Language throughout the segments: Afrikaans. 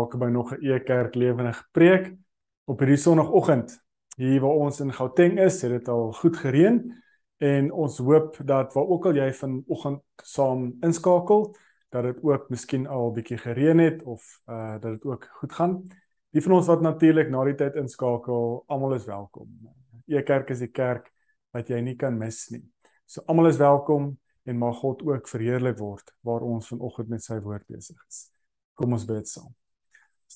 Welkom by nog 'n E-kerk lewendige preek op hierdie sonoggend. Hier waar ons in Gauteng is, het dit al goed gereën en ons hoop dat waar ook al jy vanoggend saam inskakel, dat dit ook miskien al bietjie gereën het of uh dat dit ook goed gaan. Die van ons wat natuurlik na die tyd inskakel, almal is welkom. E-kerk is die kerk wat jy nie kan mis nie. So almal is welkom en mag God ook verheerlik word waar ons vanoggend met sy woord besig is. Kom ons bid saam.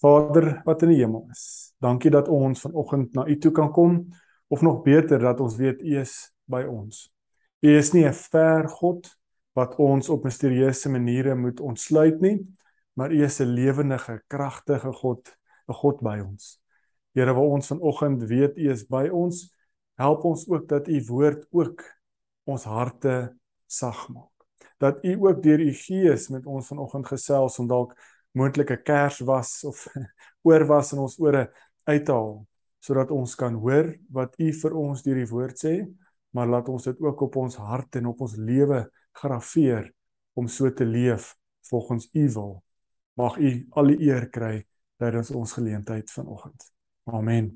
Vader wat in die hemel is, dankie dat ons vanoggend na U toe kan kom of nog beter dat ons weet U is by ons. U is nie 'n ver God wat ons op misterieuse maniere moet ontsluit nie, maar U is 'n lewendige, kragtige God, 'n God by ons. Here, waar ons vanoggend weet U is by ons, help ons ook dat U woord ook ons harte sag maak. Dat U ook deur U Gees met ons vanoggend gesels om dalk moontlike kers was of oor was in ons ore uithaal sodat ons kan hoor wat u vir ons deur die woord sê maar laat ons dit ook op ons hart en op ons lewe grafeer om so te leef volgens u wil. Mag u al die eer kry tydens ons geleentheid vanoggend. Amen.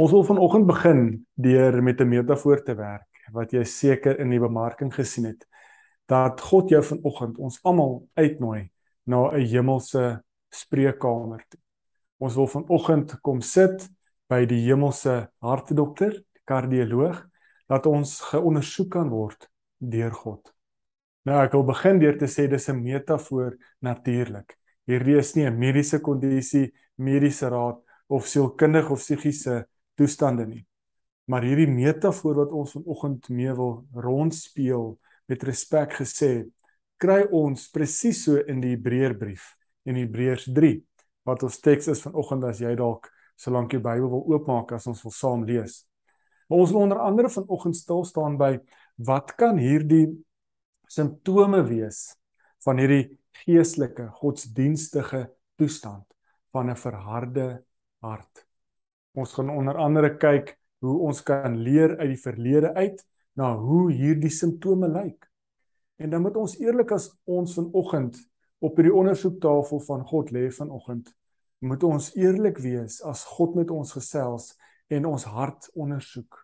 Ons wil vanoggend begin deur met 'n metafoor te werk wat jy seker in die bemarking gesien het dat God jou vanoggend ons almal uitnooi na 'n hemelse spreekkamer toe. Ons wil vanoggend kom sit by die hemelse hartdokter, die kardioloog, dat ons geondersoek kan word deur God. Nou ek wil begin deur te sê dis 'n metafoor natuurlik. Hierdie is nie 'n mediese kondisie, mediese raad of sielkundige of psigiese toestande nie. Maar hierdie metafoor wat ons vanoggend mee wil rondspeel met respek gesê, kry ons presies so in die Hebreërbrief in Hebreërs 3 wat ons teks is vanoggend as jy dalk solank jy Bybel wil oopmaak as ons wil saam lees. Maar ons wil onder andere vanoggend stil staan by wat kan hierdie simptome wees van hierdie geestelike godsdienstige toestand van 'n verharde hart. Ons gaan onder andere kyk hoe ons kan leer uit die verlede uit na hoe hierdie simptome lyk. En dan moet ons eerlik as ons vanoggend op hierdie ondersoektafel van God lê vanoggend, moet ons eerlik wees as God met ons gesels en ons hart ondersoek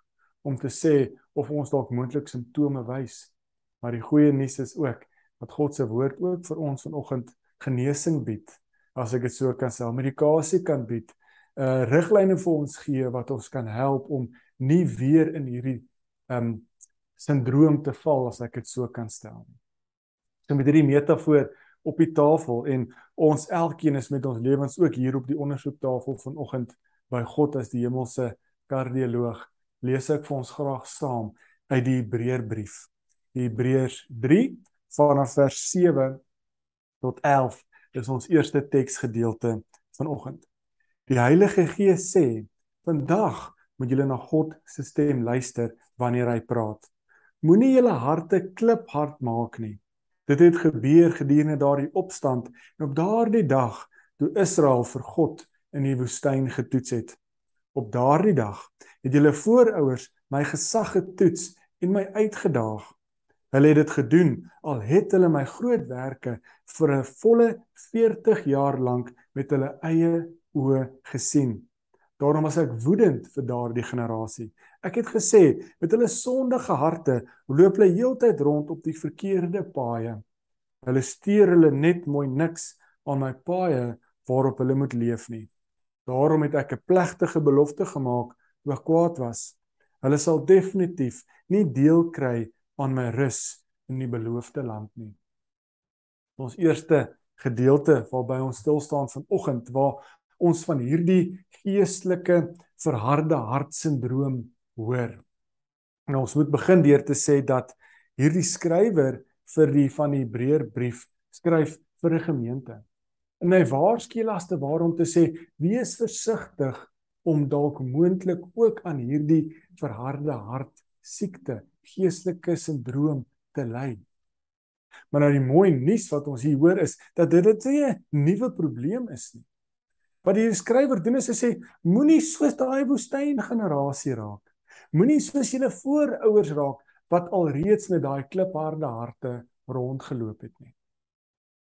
om te sê of ons dalk moontlik simptome wys. Maar die goeie nuus is ook dat God se woord ook vir ons vanoggend genesing bied. As ek dit so kan sê, medikasie kan bied, uh, riglyne vir ons gee wat ons kan help om nie weer in hierdie um sindroom te val as ek dit so kan stel. So met hierdie metafoor op die tafel en ons elkeen is met ons lewens ook hier op die ondersoektafel vanoggend by God as die hemelse kardioloog. Lees ek vir ons graag saam uit die Hebreërbrief. Hebreërs 3 vanaf vers 7 tot 11 is ons eerste teksgedeelte vanoggend. Die Heilige Gees sê: "Vandag moet julle na God se stem luister wanneer hy praat." Moenie julle harte kliphard maak nie. Dit het gebeur gedurende daardie opstand en op daardie dag toe Israel vir God in die woestyn getoets het. Op daardie dag het julle voorouers my gesag getoets en my uitgedaag. Hulle het dit gedoen al het hulle my groot werke vir 'n volle 40 jaar lank met hulle eie oë gesien. Daarom was ek woedend vir daardie generasie. Ek het gesê, met hulle sondige harte loop hulle heeltyd rond op die verkeerde paaie. Hulle steur hulle net mooi niks aan my paaie waarop hulle moet leef nie. Daarom het ek 'n plegtige belofte gemaak toe ek kwaad was. Hulle sal definitief nie deel kry aan my rus in die beloofde land nie. Ons eerste gedeelte waarby ons stil staan vanoggend waar ons van hierdie geestelike verharde hartsindroom hoor. En ons moet begin deur te sê dat hierdie skrywer vir die van die Hebreërbrief skryf vir 'n gemeente. En hy waarsku as te waarom te sê wees versigtig om dalk moontlik ook aan hierdie verharde hart siekte, geestelike sindroom te ly. Maar nou die mooi nuus wat ons hier hoor is dat dit 'n nuwe probleem is nie. Wat die skrywer doen is hy sê moenie soos daai woestyn generasie raak. Moenie soos julle voorouers raak wat alreeds met daai klipharde harte rondgeloop het nie.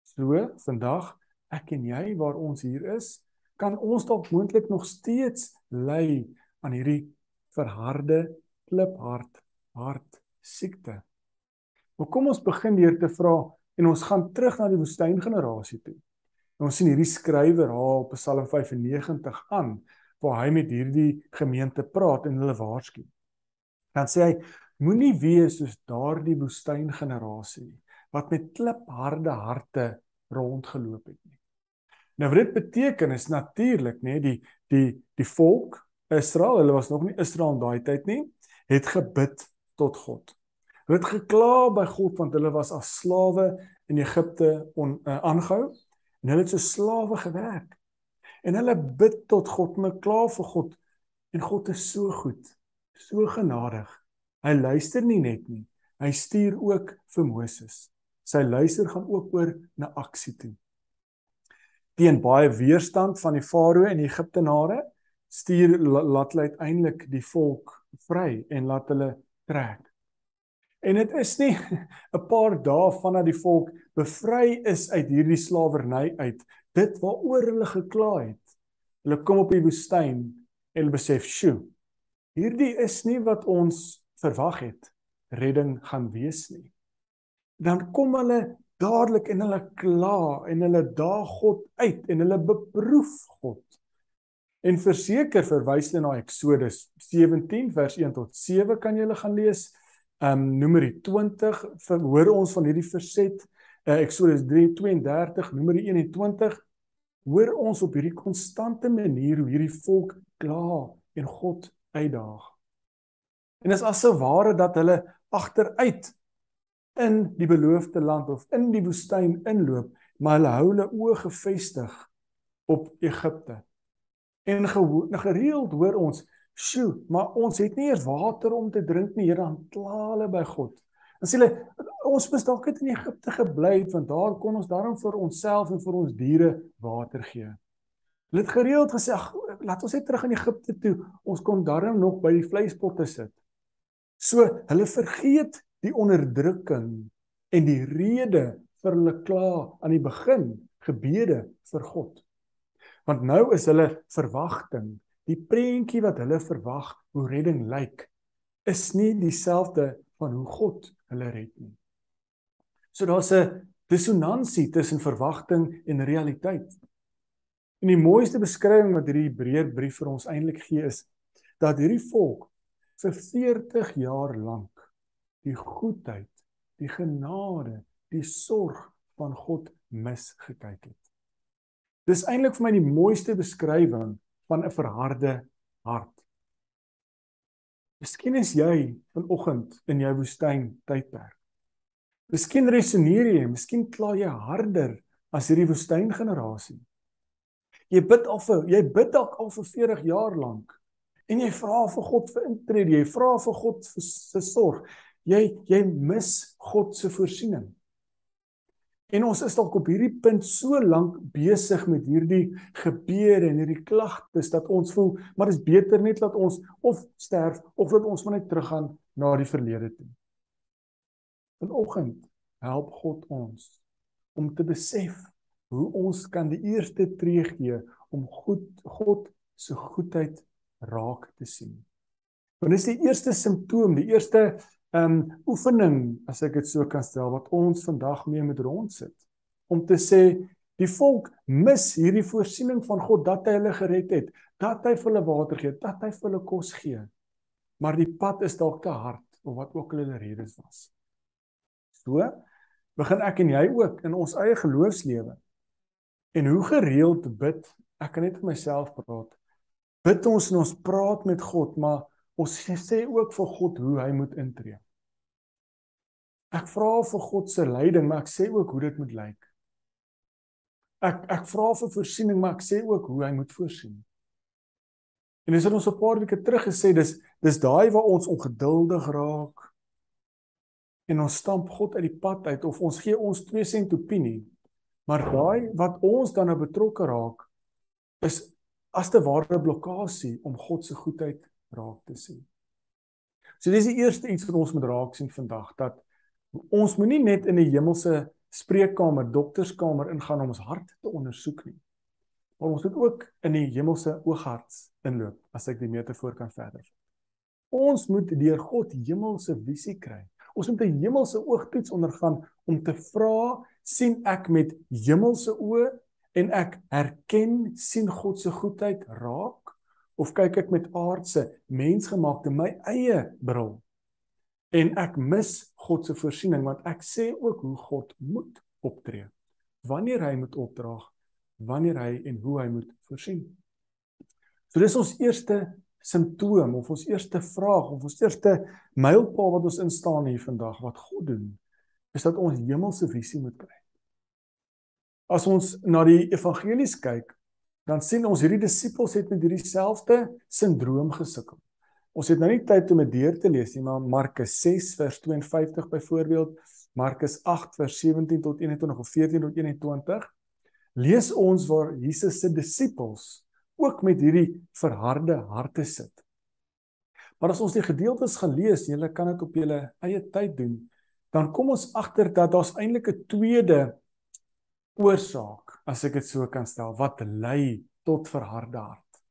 So vandag ek en jy waar ons hier is, kan ons dalk moontlik nog steeds ly aan hierdie verharde kliphart hart siekte. Maar kom ons begin deur te vra en ons gaan terug na die woestyngenerasie toe. En ons sien hierdie skrywer haal Psalm 95 aan waar hy met hierdie gemeente praat en hulle waarsku. Dan sê hy moenie wees soos daardie woestyngenerasie wat met klipharde harte rondgeloop het nie. Nou wat dit beteken is natuurlik nê die die die volk Israel, hulle was nog nie Israel in daai tyd nie, het gebid tot God. Hulle het gekla by God want hulle was as slawe in Egipte on uh, aangehou en hulle het so slawe gewerk. En hulle bid tot God, hulle kla vir God en God is so goed, so genadig. Hy luister nie net nie, hy stuur ook vir Moses. Sy luister gaan ook oor na aksie toe. Teen baie weerstand van die farao en die Egiptenare stuur laat hulle uiteindelik die volk vry en laat hulle trek. En dit is nie 'n paar dae vandat die volk bevry is uit hierdie slawerny uit, dit waaroor hulle gekla het. Hulle kom op die woestyn en hulle besef, "Sjoe, hierdie is nie wat ons verwag het redding gaan wees nie." Dan kom hulle dadelik en hulle kla en hulle daag God uit en hulle beproef God. En verseker verwys hulle na Eksodus 17 vers 1 tot 7 kan jy hulle gaan lees. Um Numeri 20 hoor ons van hierdie verset. Uh, Exodus 3:32, Numeri 21 hoor ons op hierdie konstante manier hoe hierdie volk kla en God uitdaag. En is asse ware dat hulle agteruit in die beloofde land of in die woestyn inloop, maar hulle hou hulle oë gefestig op Egipte. En gereeld hoor ons Sjoe, maar ons het nie eers water om te drink nie, Here, dan kla hulle by God. Dan sê hulle ons moes dalk net in Egipte gebly het want daar kon ons daarom vir onsself en vir ons diere water gee. Hulle het gereeld gesê, ag, laat ons net terug in Egipte toe. Ons kon daarom nog by die vleispotte sit. So, hulle vergeet die onderdrukking en die rede vir hulle kla aan die begin gebede vir God. Want nou is hulle verwagting die prentjie wat hulle verwag hoe redding lyk is nie dieselfde van hoe God hulle red nie. So daar's 'n dissonansie tussen verwagting en realiteit. En die mooiste beskrywing wat hierdie Hebreërbrief vir ons eintlik gee is dat hierdie volk vir 40 jaar lank die goedheid, die genade, die sorg van God misgekyk het. Dis eintlik vir my die mooiste beskrywing van 'n verharde hart. Miskien is jy vanoggend in jou woestyn tydperk. Miskien resoneer jy, miskien kla jy harder as hierdie woestyn generasie. Jy bid al vir jy bid dalk al vir 40 jaar lank en jy vra vir God vir intrede, jy vra vir God vir se sorg. Jy jy mis God se voorsiening. En ons is dalk op hierdie punt so lank besig met hierdie gebede en hierdie klagtes dat ons voel maar dis beter net dat ons of sterf of dat ons net teruggaan na die verlede toe. Vanoggend help God ons om te besef hoe ons kan die eerste tree gee om goed God se goedheid raak te sien. Want dis die eerste simptoom, die eerste um oefening as ek dit so kan stel wat ons vandag mee moet rondsit om te sê die volk mis hierdie voorsiening van God dat hy hulle gered het, dat hy vir hulle water gee, dat hy vir hulle kos gee. Maar die pad is dalk te hard of wat ook al hulle redes was. So begin ek en jy ook in ons eie geloofslewe. En hoe gereeld bid, ek kan net vir myself praat. Bid ons en ons praat met God, maar ons sê ook vir God hoe hy moet intree. Ek vra vir God se leiding, maar ek sê ook hoe dit moet lyk. Ek ek vra vir voorsiening, maar ek sê ook hoe hy moet voorsien. En dis wat ons 'n paar weke terug gesê, dis dis daai waar ons ongeduldig raak en ons stamp God uit die pad uit of ons gee ons 2 sent opinie. Maar daai wat ons dan nou betrokke raak is as te ware blokkade om God se goedheid raak te sien. So dis die eerste iets wat ons moet raak sien vandag dat ons moenie net in 'n hemelse spreekkamer, dokterskamer ingaan om ons hart te ondersoek nie. Maar ons moet ook in die hemelse oogarts inloop, as ek die metafoor kan verder. Ons moet deur God hemelse visie kry. Ons moet 'n hemelse oogtoets ondergaan om te vra, sien ek met hemelse oë en ek herken sien God se goedheid raak? Of kyk ek met aardse mensgemaakte my eie bril? En ek mis God se voorsiening want ek sê ook hoe God moet optree. Wanneer hy moet opdraag wanneer hy en hoe hy moet voorsien. So dis ons eerste simptoom of ons eerste vraag of ons eerste mylpaal wat ons instaan hier vandag wat God doen is dat ons hemelse visie moet kry as ons na die evangelies kyk dan sien ons hierdie disippels het met hierdie selfde sindroom gesukkel Ons het nou nie tyd om dit deur te lees nie, maar Markus 6 vers 52 byvoorbeeld, Markus 8 vers 17 tot 21 of 14 tot 21, lees ons waar Jesus se disippels ook met hierdie verharde harte sit. Maar as ons die gedeeltes gaan lees, julle kan dit op julle eie tyd doen, dan kom ons agter dat daar's eintlik 'n tweede oorsaak, as ek dit so kan stel, wat lei tot verharde hart.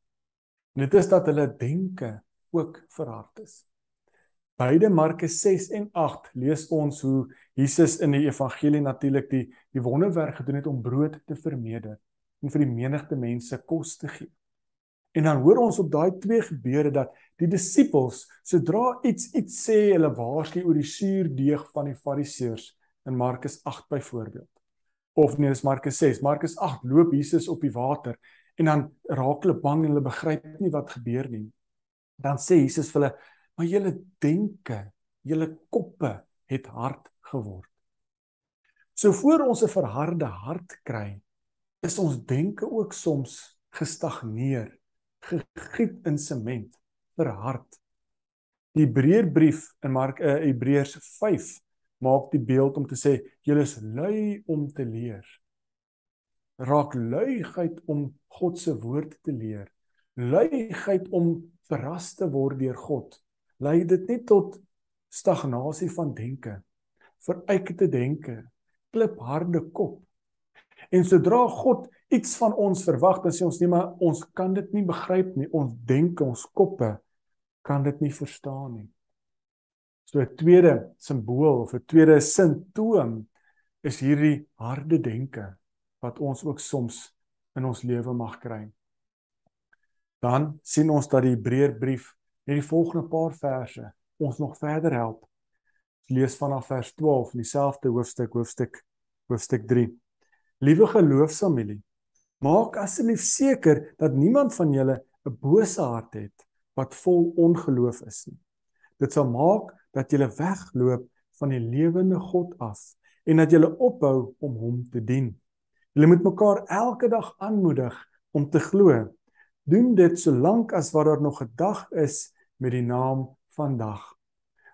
En dit is dat hulle denke ook verhard is. Beide Markus 6 en 8 lees ons hoe Jesus in die evangelie natuurlik die die wonderwerk gedoen het om brood te vermeerder en vir die menigte mense kos te gee. En dan hoor ons op daai twee gebeure dat die disippels sodra iets iets sê, hulle waarsku oor die suurdeeg van die fariseërs in Markus 8 byvoorbeeld. Of nee, dis Markus 6. Markus 8 loop Jesus op die water en dan raak hulle bang en hulle begryp nie wat gebeur nie dan sê Jesus vir hulle maar julle denke julle koppe het hard geword so voor ons 'n verharde hart kry is ons denke ook soms gestagneer gegiet in sement verhard die Hebreërbrief in Mark uh, Hebreërs 5 maak die beeld om te sê julle is lui om te leer. Raak luiheid om God se woord te leer. Luiheid om verras te word deur God, lei dit nie tot stagnasie van denke, veruitde denke, klipharde kop. En sodra God iets van ons verwag, dan sê ons nie maar ons kan dit nie begryp nie, ons denke, ons koppe kan dit nie verstaan nie. So 'n tweede simbool of 'n tweede simptoom is hierdie harde denke wat ons ook soms in ons lewe mag kry dan sien ons dat die Hebreërbrief net die volgende paar verse ons nog verder help. Lees vanaf vers 12 in dieselfde hoofstuk, hoofstuk hoofstuk 3. Liewe geloofsfamilie, maak asseblief seker dat niemand van julle 'n bose hart het wat vol ongeloof is nie. Dit sal maak dat julle wegloop van die lewende God af en dat julle ophou om hom te dien. Julle moet mekaar elke dag aanmoedig om te glo Doen dit solank as wat daar nog 'n dag is met die naam vandag.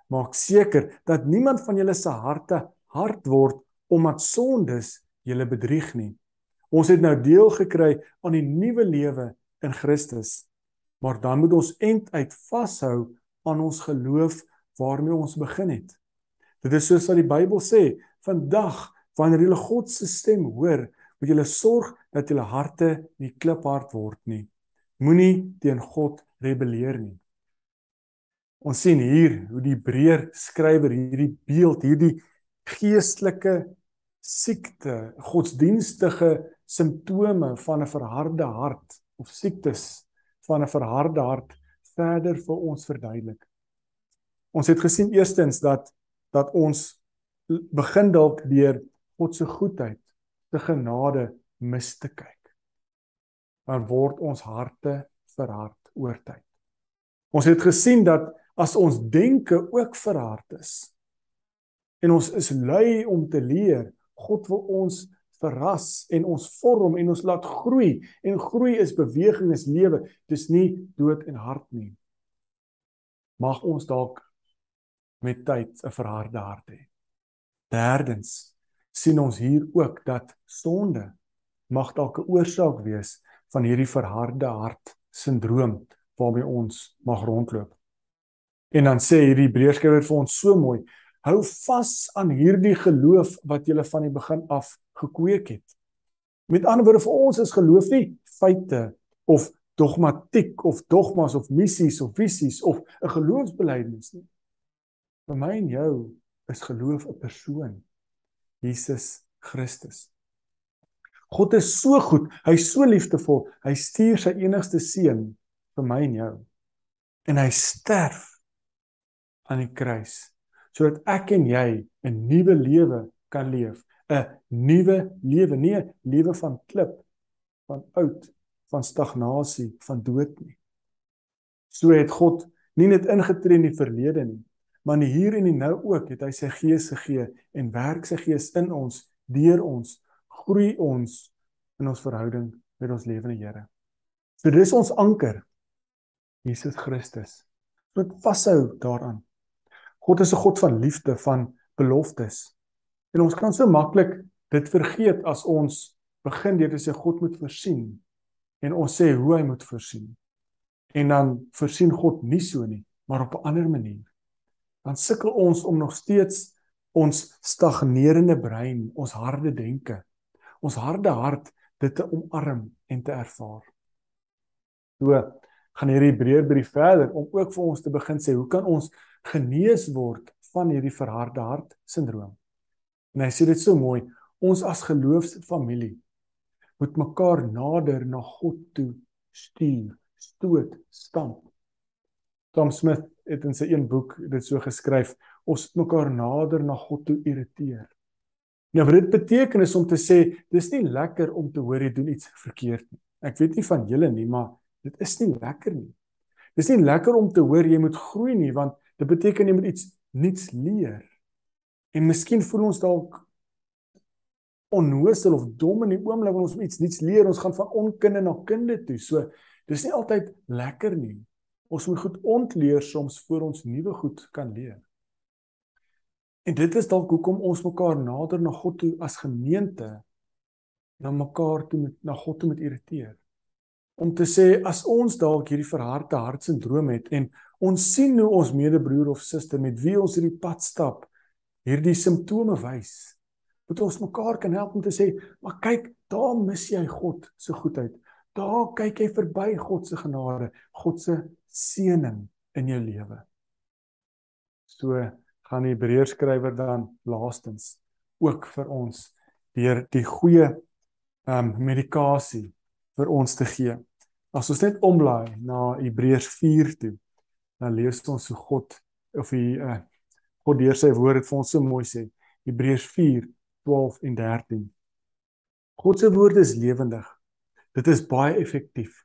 Maak seker dat niemand van julle se harte hard word omdat sondes julle bedrieg nie. Ons het nou deel gekry aan die nuwe lewe in Christus. Maar dan moet ons end uit vashou aan ons geloof waarmee ons begin het. Dit is soos wat die Bybel sê, vandag wanneer jy God se stem hoor, moet jy sorg dat jou harte nie kliphard word nie. Moenie teen God rebelleer nie. Ons sien hier hoe die Hebreër skrywer hierdie beeld, hierdie geestelike siekte, godsdienstige simptome van 'n verharde hart of siektes van 'n verharde hart verder vir ons verduidelik. Ons het gesien eerstens dat dat ons begin dalk deur God se goedheid, se genade mis te kyk dan word ons harte verhard oor tyd. Ons het gesien dat as ons denke ook verhard is en ons is lui om te leer, God wil ons verras en ons vorm en ons laat groei. En groei is beweging is lewe. Dis nie dood en hard nie. Mag ons dalk met tyd 'n verharde hart hê. Derdens sien ons hier ook dat sonde mag dalk 'n oorsaak wees van hierdie verharde hart sindroom waarmee ons mag rondloop. En dan sê hierdie Hebreërskrywer vir ons so mooi: Hou vas aan hierdie geloof wat jy van die begin af gekweek het. Met ander woorde vir ons is geloof nie feite of dogmatiek of dogmas of missies of visies of 'n geloofsbelijdenis nie. Vir my en jou is geloof 'n persoon. Jesus Christus. God is so goed, hy's so liefdevol. Hy stuur sy enigste seun vir my en jou. En hy sterf aan die kruis sodat ek en jy 'n nuwe lewe kan leef, 'n nuwe lewe, nie 'n lewe van klip, van oud van stagnasie, van dood nie. So het God nie net ingetree in die verlede nie, maar in die hier en die nou ook het hy sy gees gegee en werk sy gees in ons, deur ons, groei ons in ons verhouding met ons lewende Here. So dis ons anker. Jesus Christus. Moet vashou daaraan. God is 'n God van liefde, van beloftes. En ons kan so maklik dit vergeet as ons begin deur te sê God moet voorsien en ons sê hoe hy moet voorsien. En dan voorsien God nie so nie, maar op 'n ander manier. Dan sukkel ons om nog steeds ons stagnerende brein, ons harde denke, ons harde hart dit te omarm en te ervaar. So gaan hierdie Hebreërbrief verder om ook vir ons te begin sê hoe kan ons genees word van hierdie verharde hart sindroom. En hy sê dit so mooi, ons as geloofsfamilie moet mekaar nader na God toe stuur, stoot, stamp. Tom Smith het in sy een boek dit so geskryf, ons moet mekaar nader na God toe irriteer. Nou wat dit beteken is om te sê, dis nie lekker om te hoor jy doen iets verkeerd nie. Ek weet nie van julle nie, maar dit is nie lekker nie. Dis nie lekker om te hoor jy moet groei nie, want dit beteken jy moet iets nuuts leer. En miskien voel ons dalk onnoosel of dom in die oomblik wanneer ons iets nuuts leer, ons gaan van onkunde na kunde toe. So dis nie altyd lekker nie. Ons moet goed ontleer soms voor ons nuwe goed kan leer. En dit is dalk hoekom ons mekaar nader na God toe as gemeente na mekaar toe met na God toe met irriteer. Om te sê as ons dalk hierdie verharde hartsindroom het en ons sien hoe ons medebroer of suster met wie ons hierdie pad stap hierdie simptome wys moet ons mekaar kan help om te sê, maar kyk, daar mis jy God se goedheid. Daar kyk jy verby God se genade, God se seëning in jou lewe. So gaan die Hebreërskrywer dan laastens ook vir ons deur die goeie ehm um, medikasie vir ons te gee. As ons net omblaai na Hebreërs 4 toe, dan lees ons hoe God of die uh, God deur sy woord vir ons so mooi sê. Hebreërs 12 en 13. God se woord is lewendig. Dit is baie effektief.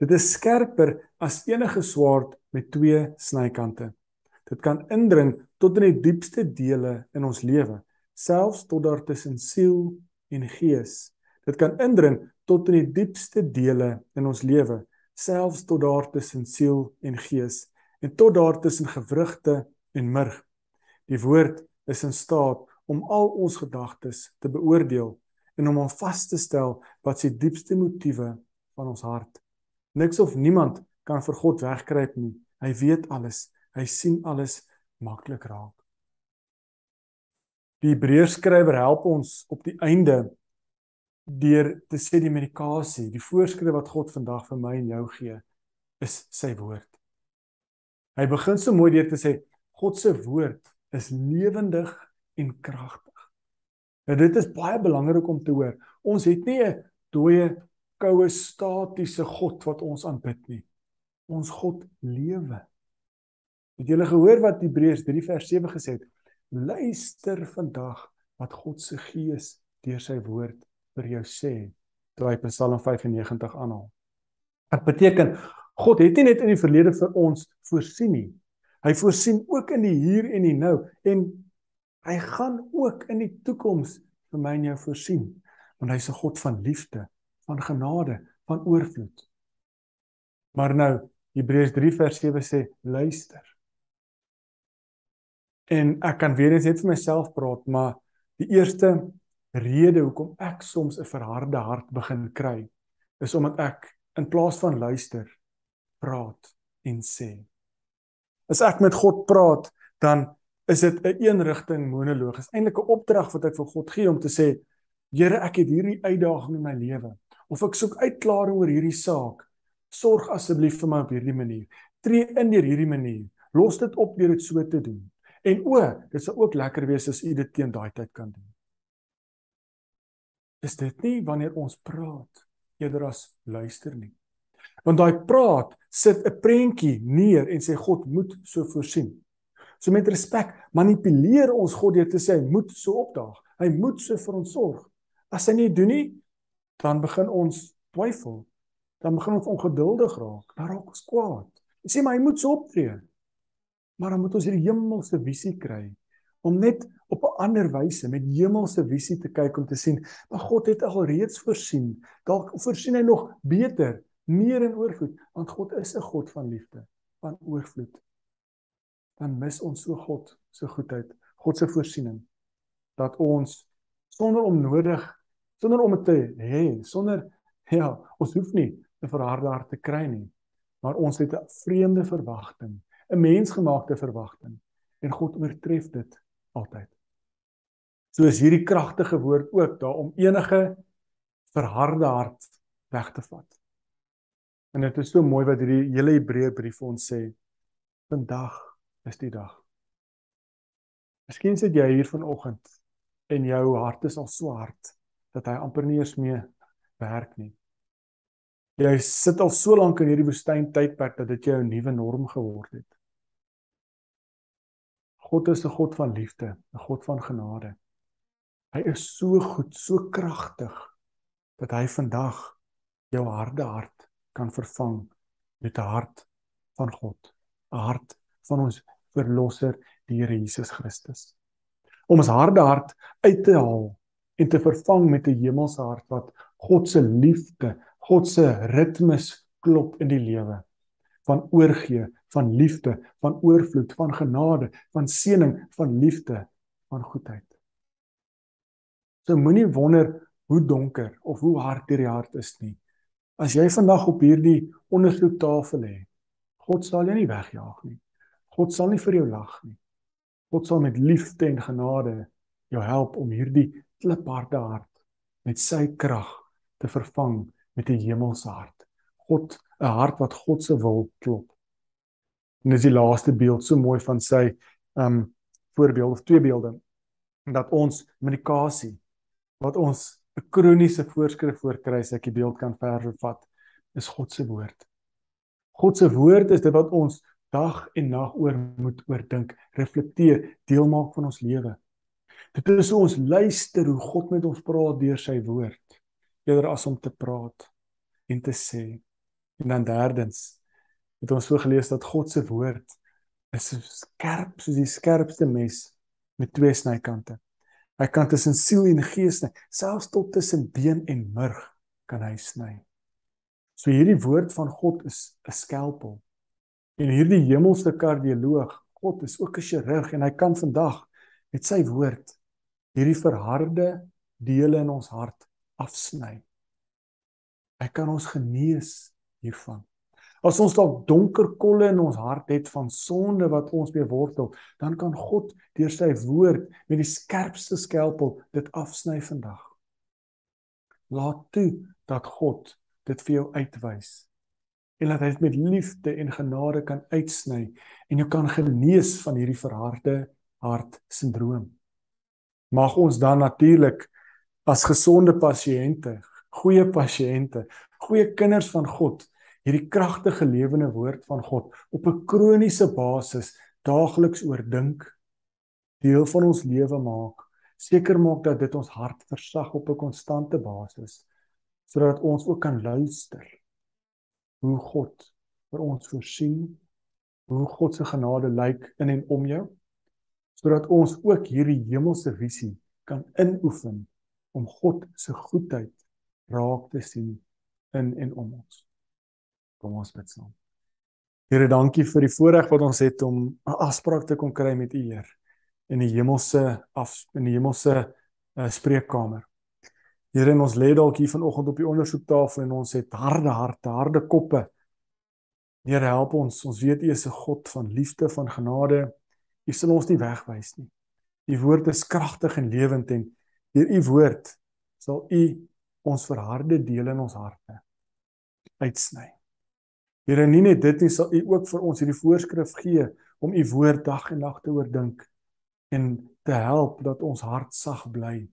Dit is skerper as enige swaard met twee snykante. Dit kan indring tot in die diepste dele in ons lewe, selfs tot daar tussen siel en gees. Dit kan indring tot in die diepste dele in ons lewe, selfs tot daar tussen siel en gees en tot daar tussen gewrigte en murg. Die woord is in staat om al ons gedagtes te beoordeel en om om vas te stel wat sy diepste motiewe van ons hart. Niks of niemand kan vir God wegkruip nie. Hy weet alles. Hy sien alles maklik raak. Die Hebreërskrywer help ons op die einde deur te sê die medikasie, die voorskrif wat God vandag vir my en jou gee, is sy woord. Hy begin so mooi deur te sê God se woord is lewendig en kragtig. En dit is baie belangrik om te hoor. Ons het nie 'n dooie, koue, statiese God wat ons aanbid nie. Ons God lewe. Het julle gehoor wat Hebreërs 3 vers 7 gesê het? Luister vandag wat God se Gees deur sy woord vir jou sê. Toe hy Psalm 95 aanhaal. Dit beteken God het nie net in die verlede vir ons voorsien nie. Hy voorsien ook in die hier en die nou en Hy gaan ook in die toekoms vir my en jou voorsien, want hy's 'n God van liefde, van genade, van oorvloed. Maar nou Hebreërs 3 vers 7 sê luister. En ek kan weer eens net vir myself praat, maar die eerste rede hoekom ek soms 'n verharde hart begin kry, is omdat ek in plaas van luister, praat en sê. As ek met God praat, dan is dit 'n een eenrigting monoloog. Dit is eintlik 'n opdrag wat ek vir God gee om te sê, Here, ek het hierdie uitdaging in my lewe of ek soek uitklaring oor hierdie saak. Sorg asseblief vir my op hierdie manier. Tree in deur hierdie manier. Los dit op deur dit so te doen. En o, dit sal ook lekker wees as u dit teen daai tyd kan doen. Is dit nie wanneer ons praat eerder as luister nie? Want daai praat sit 'n prentjie neer en sê God moet so voorsien. So met respek manipuleer ons God deur te sê hy moet so opdaag. Hy moet so vir ons sorg. As hy nie doen nie, dan begin ons twyfel. Dan begin ons ongeduldig raak. Dan raak ons kwaad. Jy sê maar hy moet so optree. Maar dan moet ons hierdie hemelse visie kry om net op 'n ander wyse met hemelse visie te kyk om te sien, maar God het al reeds voorsien. Dalk voorsien hy nog beter, meer in oorvloed, want God is 'n God van liefde, van oorvloed. Dan mis ons so God se goedheid, God se voorsiening dat ons sonder om nodig, sonder om te hê, sonder ja, ons hoef nie 'n verharde hart te kry nie, maar ons het 'n vreemde verwagting, 'n mensgemaakte verwagting en God oortref dit altyd. So is hierdie kragtige woord ook daar om enige verharde hart weg te vat. En dit is so mooi wat hierdie hele Hebreërbrief vir ons sê. Vandag is die dag. Miskien sit jy hier vanoggend en jou hart is al so hard dat hy amper nie eens meer werk nie. Jy sit al so lank in hierdie woestyn tydperk dat dit jou 'n nuwe norm geword het. God is 'n God van liefde, 'n God van genade. Hy is so goed, so kragtig dat hy vandag jou harde hart kan vervang met 'n hart van God, 'n hart van ons verlosser, die Here Jesus Christus. Om ons harde hart uit te haal en te vervang met 'n hemelse hart wat God se liefde, God se ritmes klop in die lewe van oorgee, van liefde, van oorvloed, van genade, van seëning, van liefde, van goedheid. So moenie wonder hoe donker of hoe hard hierdie hart is nie. As jy vandag op hierdie ondersoektafel lê, God sal jou nie wegjaag nie. God sal nie vir jou lag nie. God sal met liefde en genade jou help om hierdie klipharde hart met sy krag te vervang met 'n hemelse hart. God 'n hart wat God se wil klop. En dis die laaste beeld so mooi van sy um voorbeeld of twee beelde dat ons kommunikasie wat ons 'n kroniese voorskrif voorkry as ek die beeld kan verder vat is God se woord. God se woord is dit wat ons dag en nag oor moet oordink, reflekteer, deel maak van ons lewe. Dit is hoe ons luister hoe God met ons praat deur sy woord, eerder as om te praat en te sê. En dan derdens het ons so gelees dat God se woord is so skerp soos die skerpste mes met twee snykante. Hy kan tussen siel en gees sny, selfs tot tussen been en murg kan hy sny. So hierdie woord van God is 'n skalpel. En hierdie hemelse kardioloog, God is ook 'n chirurg en hy kan vandag met sy woord hierdie verharde dele in ons hart afsny. Hy kan ons genees hiervan. As ons dalk donker kolle in ons hart het van sonde wat ons mee wortel, dan kan God deur sy woord met die skerpste skalpel dit afsny vandag. Laat toe dat God dit vir jou uitwys en dat hy dit met liefde en genade kan uitsny en jou kan genees van hierdie verharde hart sindroom. Mag ons dan natuurlik as gesonde pasiënte, goeie pasiënte, goeie kinders van God hierdie kragtige lewende woord van God op 'n kroniese basis daagliks oordink deel van ons lewe maak seker maak dat dit ons hart versag op 'n konstante basis sodat ons ook kan luister hoe God vir ons voorsien hoe God se genade lyk in en om jou sodat ons ook hierdie hemelse visie kan inoefen om God se goedheid raak te sien in en om ons Kom ons bid saam. Here, dankie vir die voorreg wat ons het om 'n afspraak te kon kry met U, Heer, in die hemelse af in die hemelse uh, spreekkamer. Here, ons lê dalk hier vanoggend op die ondersoektafel en ons het harde harte, harde koppe. Here, help ons. Ons weet U is 'n God van liefde, van genade U sal ons nie wegwys nie. U woord is kragtig en lewend en deur u woord sal u ons verharde dele in ons harte uitsny. Here, nie net dit nie, sal u ook vir ons hierdie voorskrif gee om u woord dag en nag te oordink en te help dat ons hart sag bly,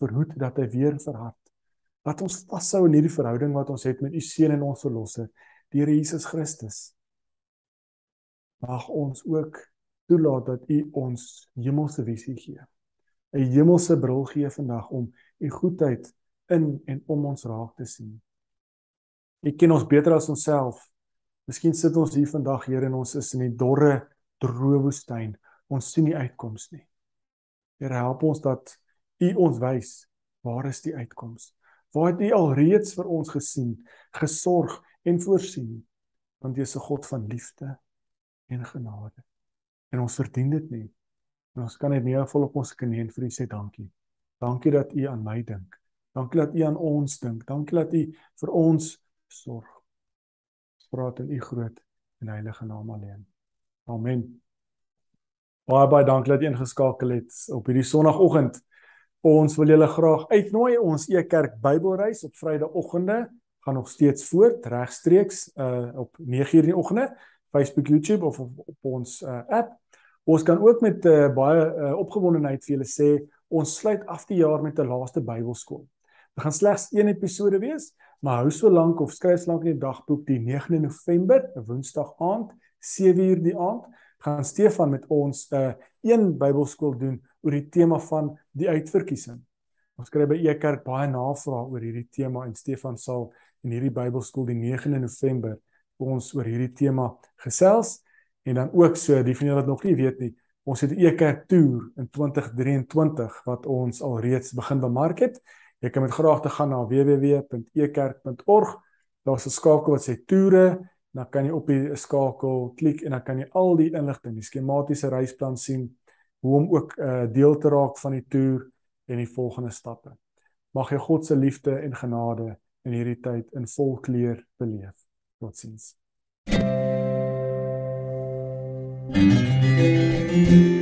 verhoed dat hy weer verhard. Laat ons vashou in hierdie verhouding wat ons het met u seun en ons verlosser, die Here Jesus Christus. Mag ons ook toelaat dat u ons hemelse visie gee. 'n Hemelse bril gee vandag om u goedheid in en om ons raak te sien. U ken ons beter as onsself. Miskien sit ons hier vandag, Here, en ons is in die dorre, droë woestyn. Ons sien nie uitkoms nie. Here, help ons dat u ons wys waar is die uitkoms? Waar het u alreeds vir ons gesien, gesorg en voorsien? Want u is 'n God van liefde en genade en ons verdien dit nie. En ons kan net nie vol op ons knieë en vir U sê dankie. Dankie dat U aan my dink. Dankie dat U aan ons dink. Dankie dat U vir ons sorg. Spraak in U groot en heilige naam alleen. Amen. Baie baie dankie dat jy ingeskakel het op hierdie sonoggend. Ons wil julle graag uitnooi ons e-kerk Bybelreis op Vrydagoggende gaan nog steeds voort regstreeks uh op 9:00 in die oggende Facebook, YouTube of op, op ons uh, app. Ons kan ook met uh, baie uh, opgewondenheid vir julle sê ons sluit af die jaar met 'n laaste Bybelskool. Dit gaan slegs een episode wees, maar hou so lank of skryf so lank in die dagboek die 9 November, 'n Woensdag aand, 7uur die aand, gaan Stefan met ons 'n uh, een Bybelskool doen oor die tema van die uitverkiesing. Ons kry by Ekerk baie navrae oor hierdie tema en Stefan sal in hierdie Bybelskool die 9 November ons oor hierdie tema gesels en dan ook so die van julle wat nog nie weet nie, ons het 'n e-kerk toer in 2023 wat ons alreeds begin bemark het. Jy kan met graag te gaan na www.ekerk.org. Daar's 'n skakel wat sê toere, dan kan jy op die skakel klik en dan kan jy al die inligting, die skematiese reisplan sien, hoe om ook uh, deel te raak van die toer en die volgende stappe. Mag jy God se liefde en genade in hierdie tyd in vol kleur beleef. Totsiens. Thank you.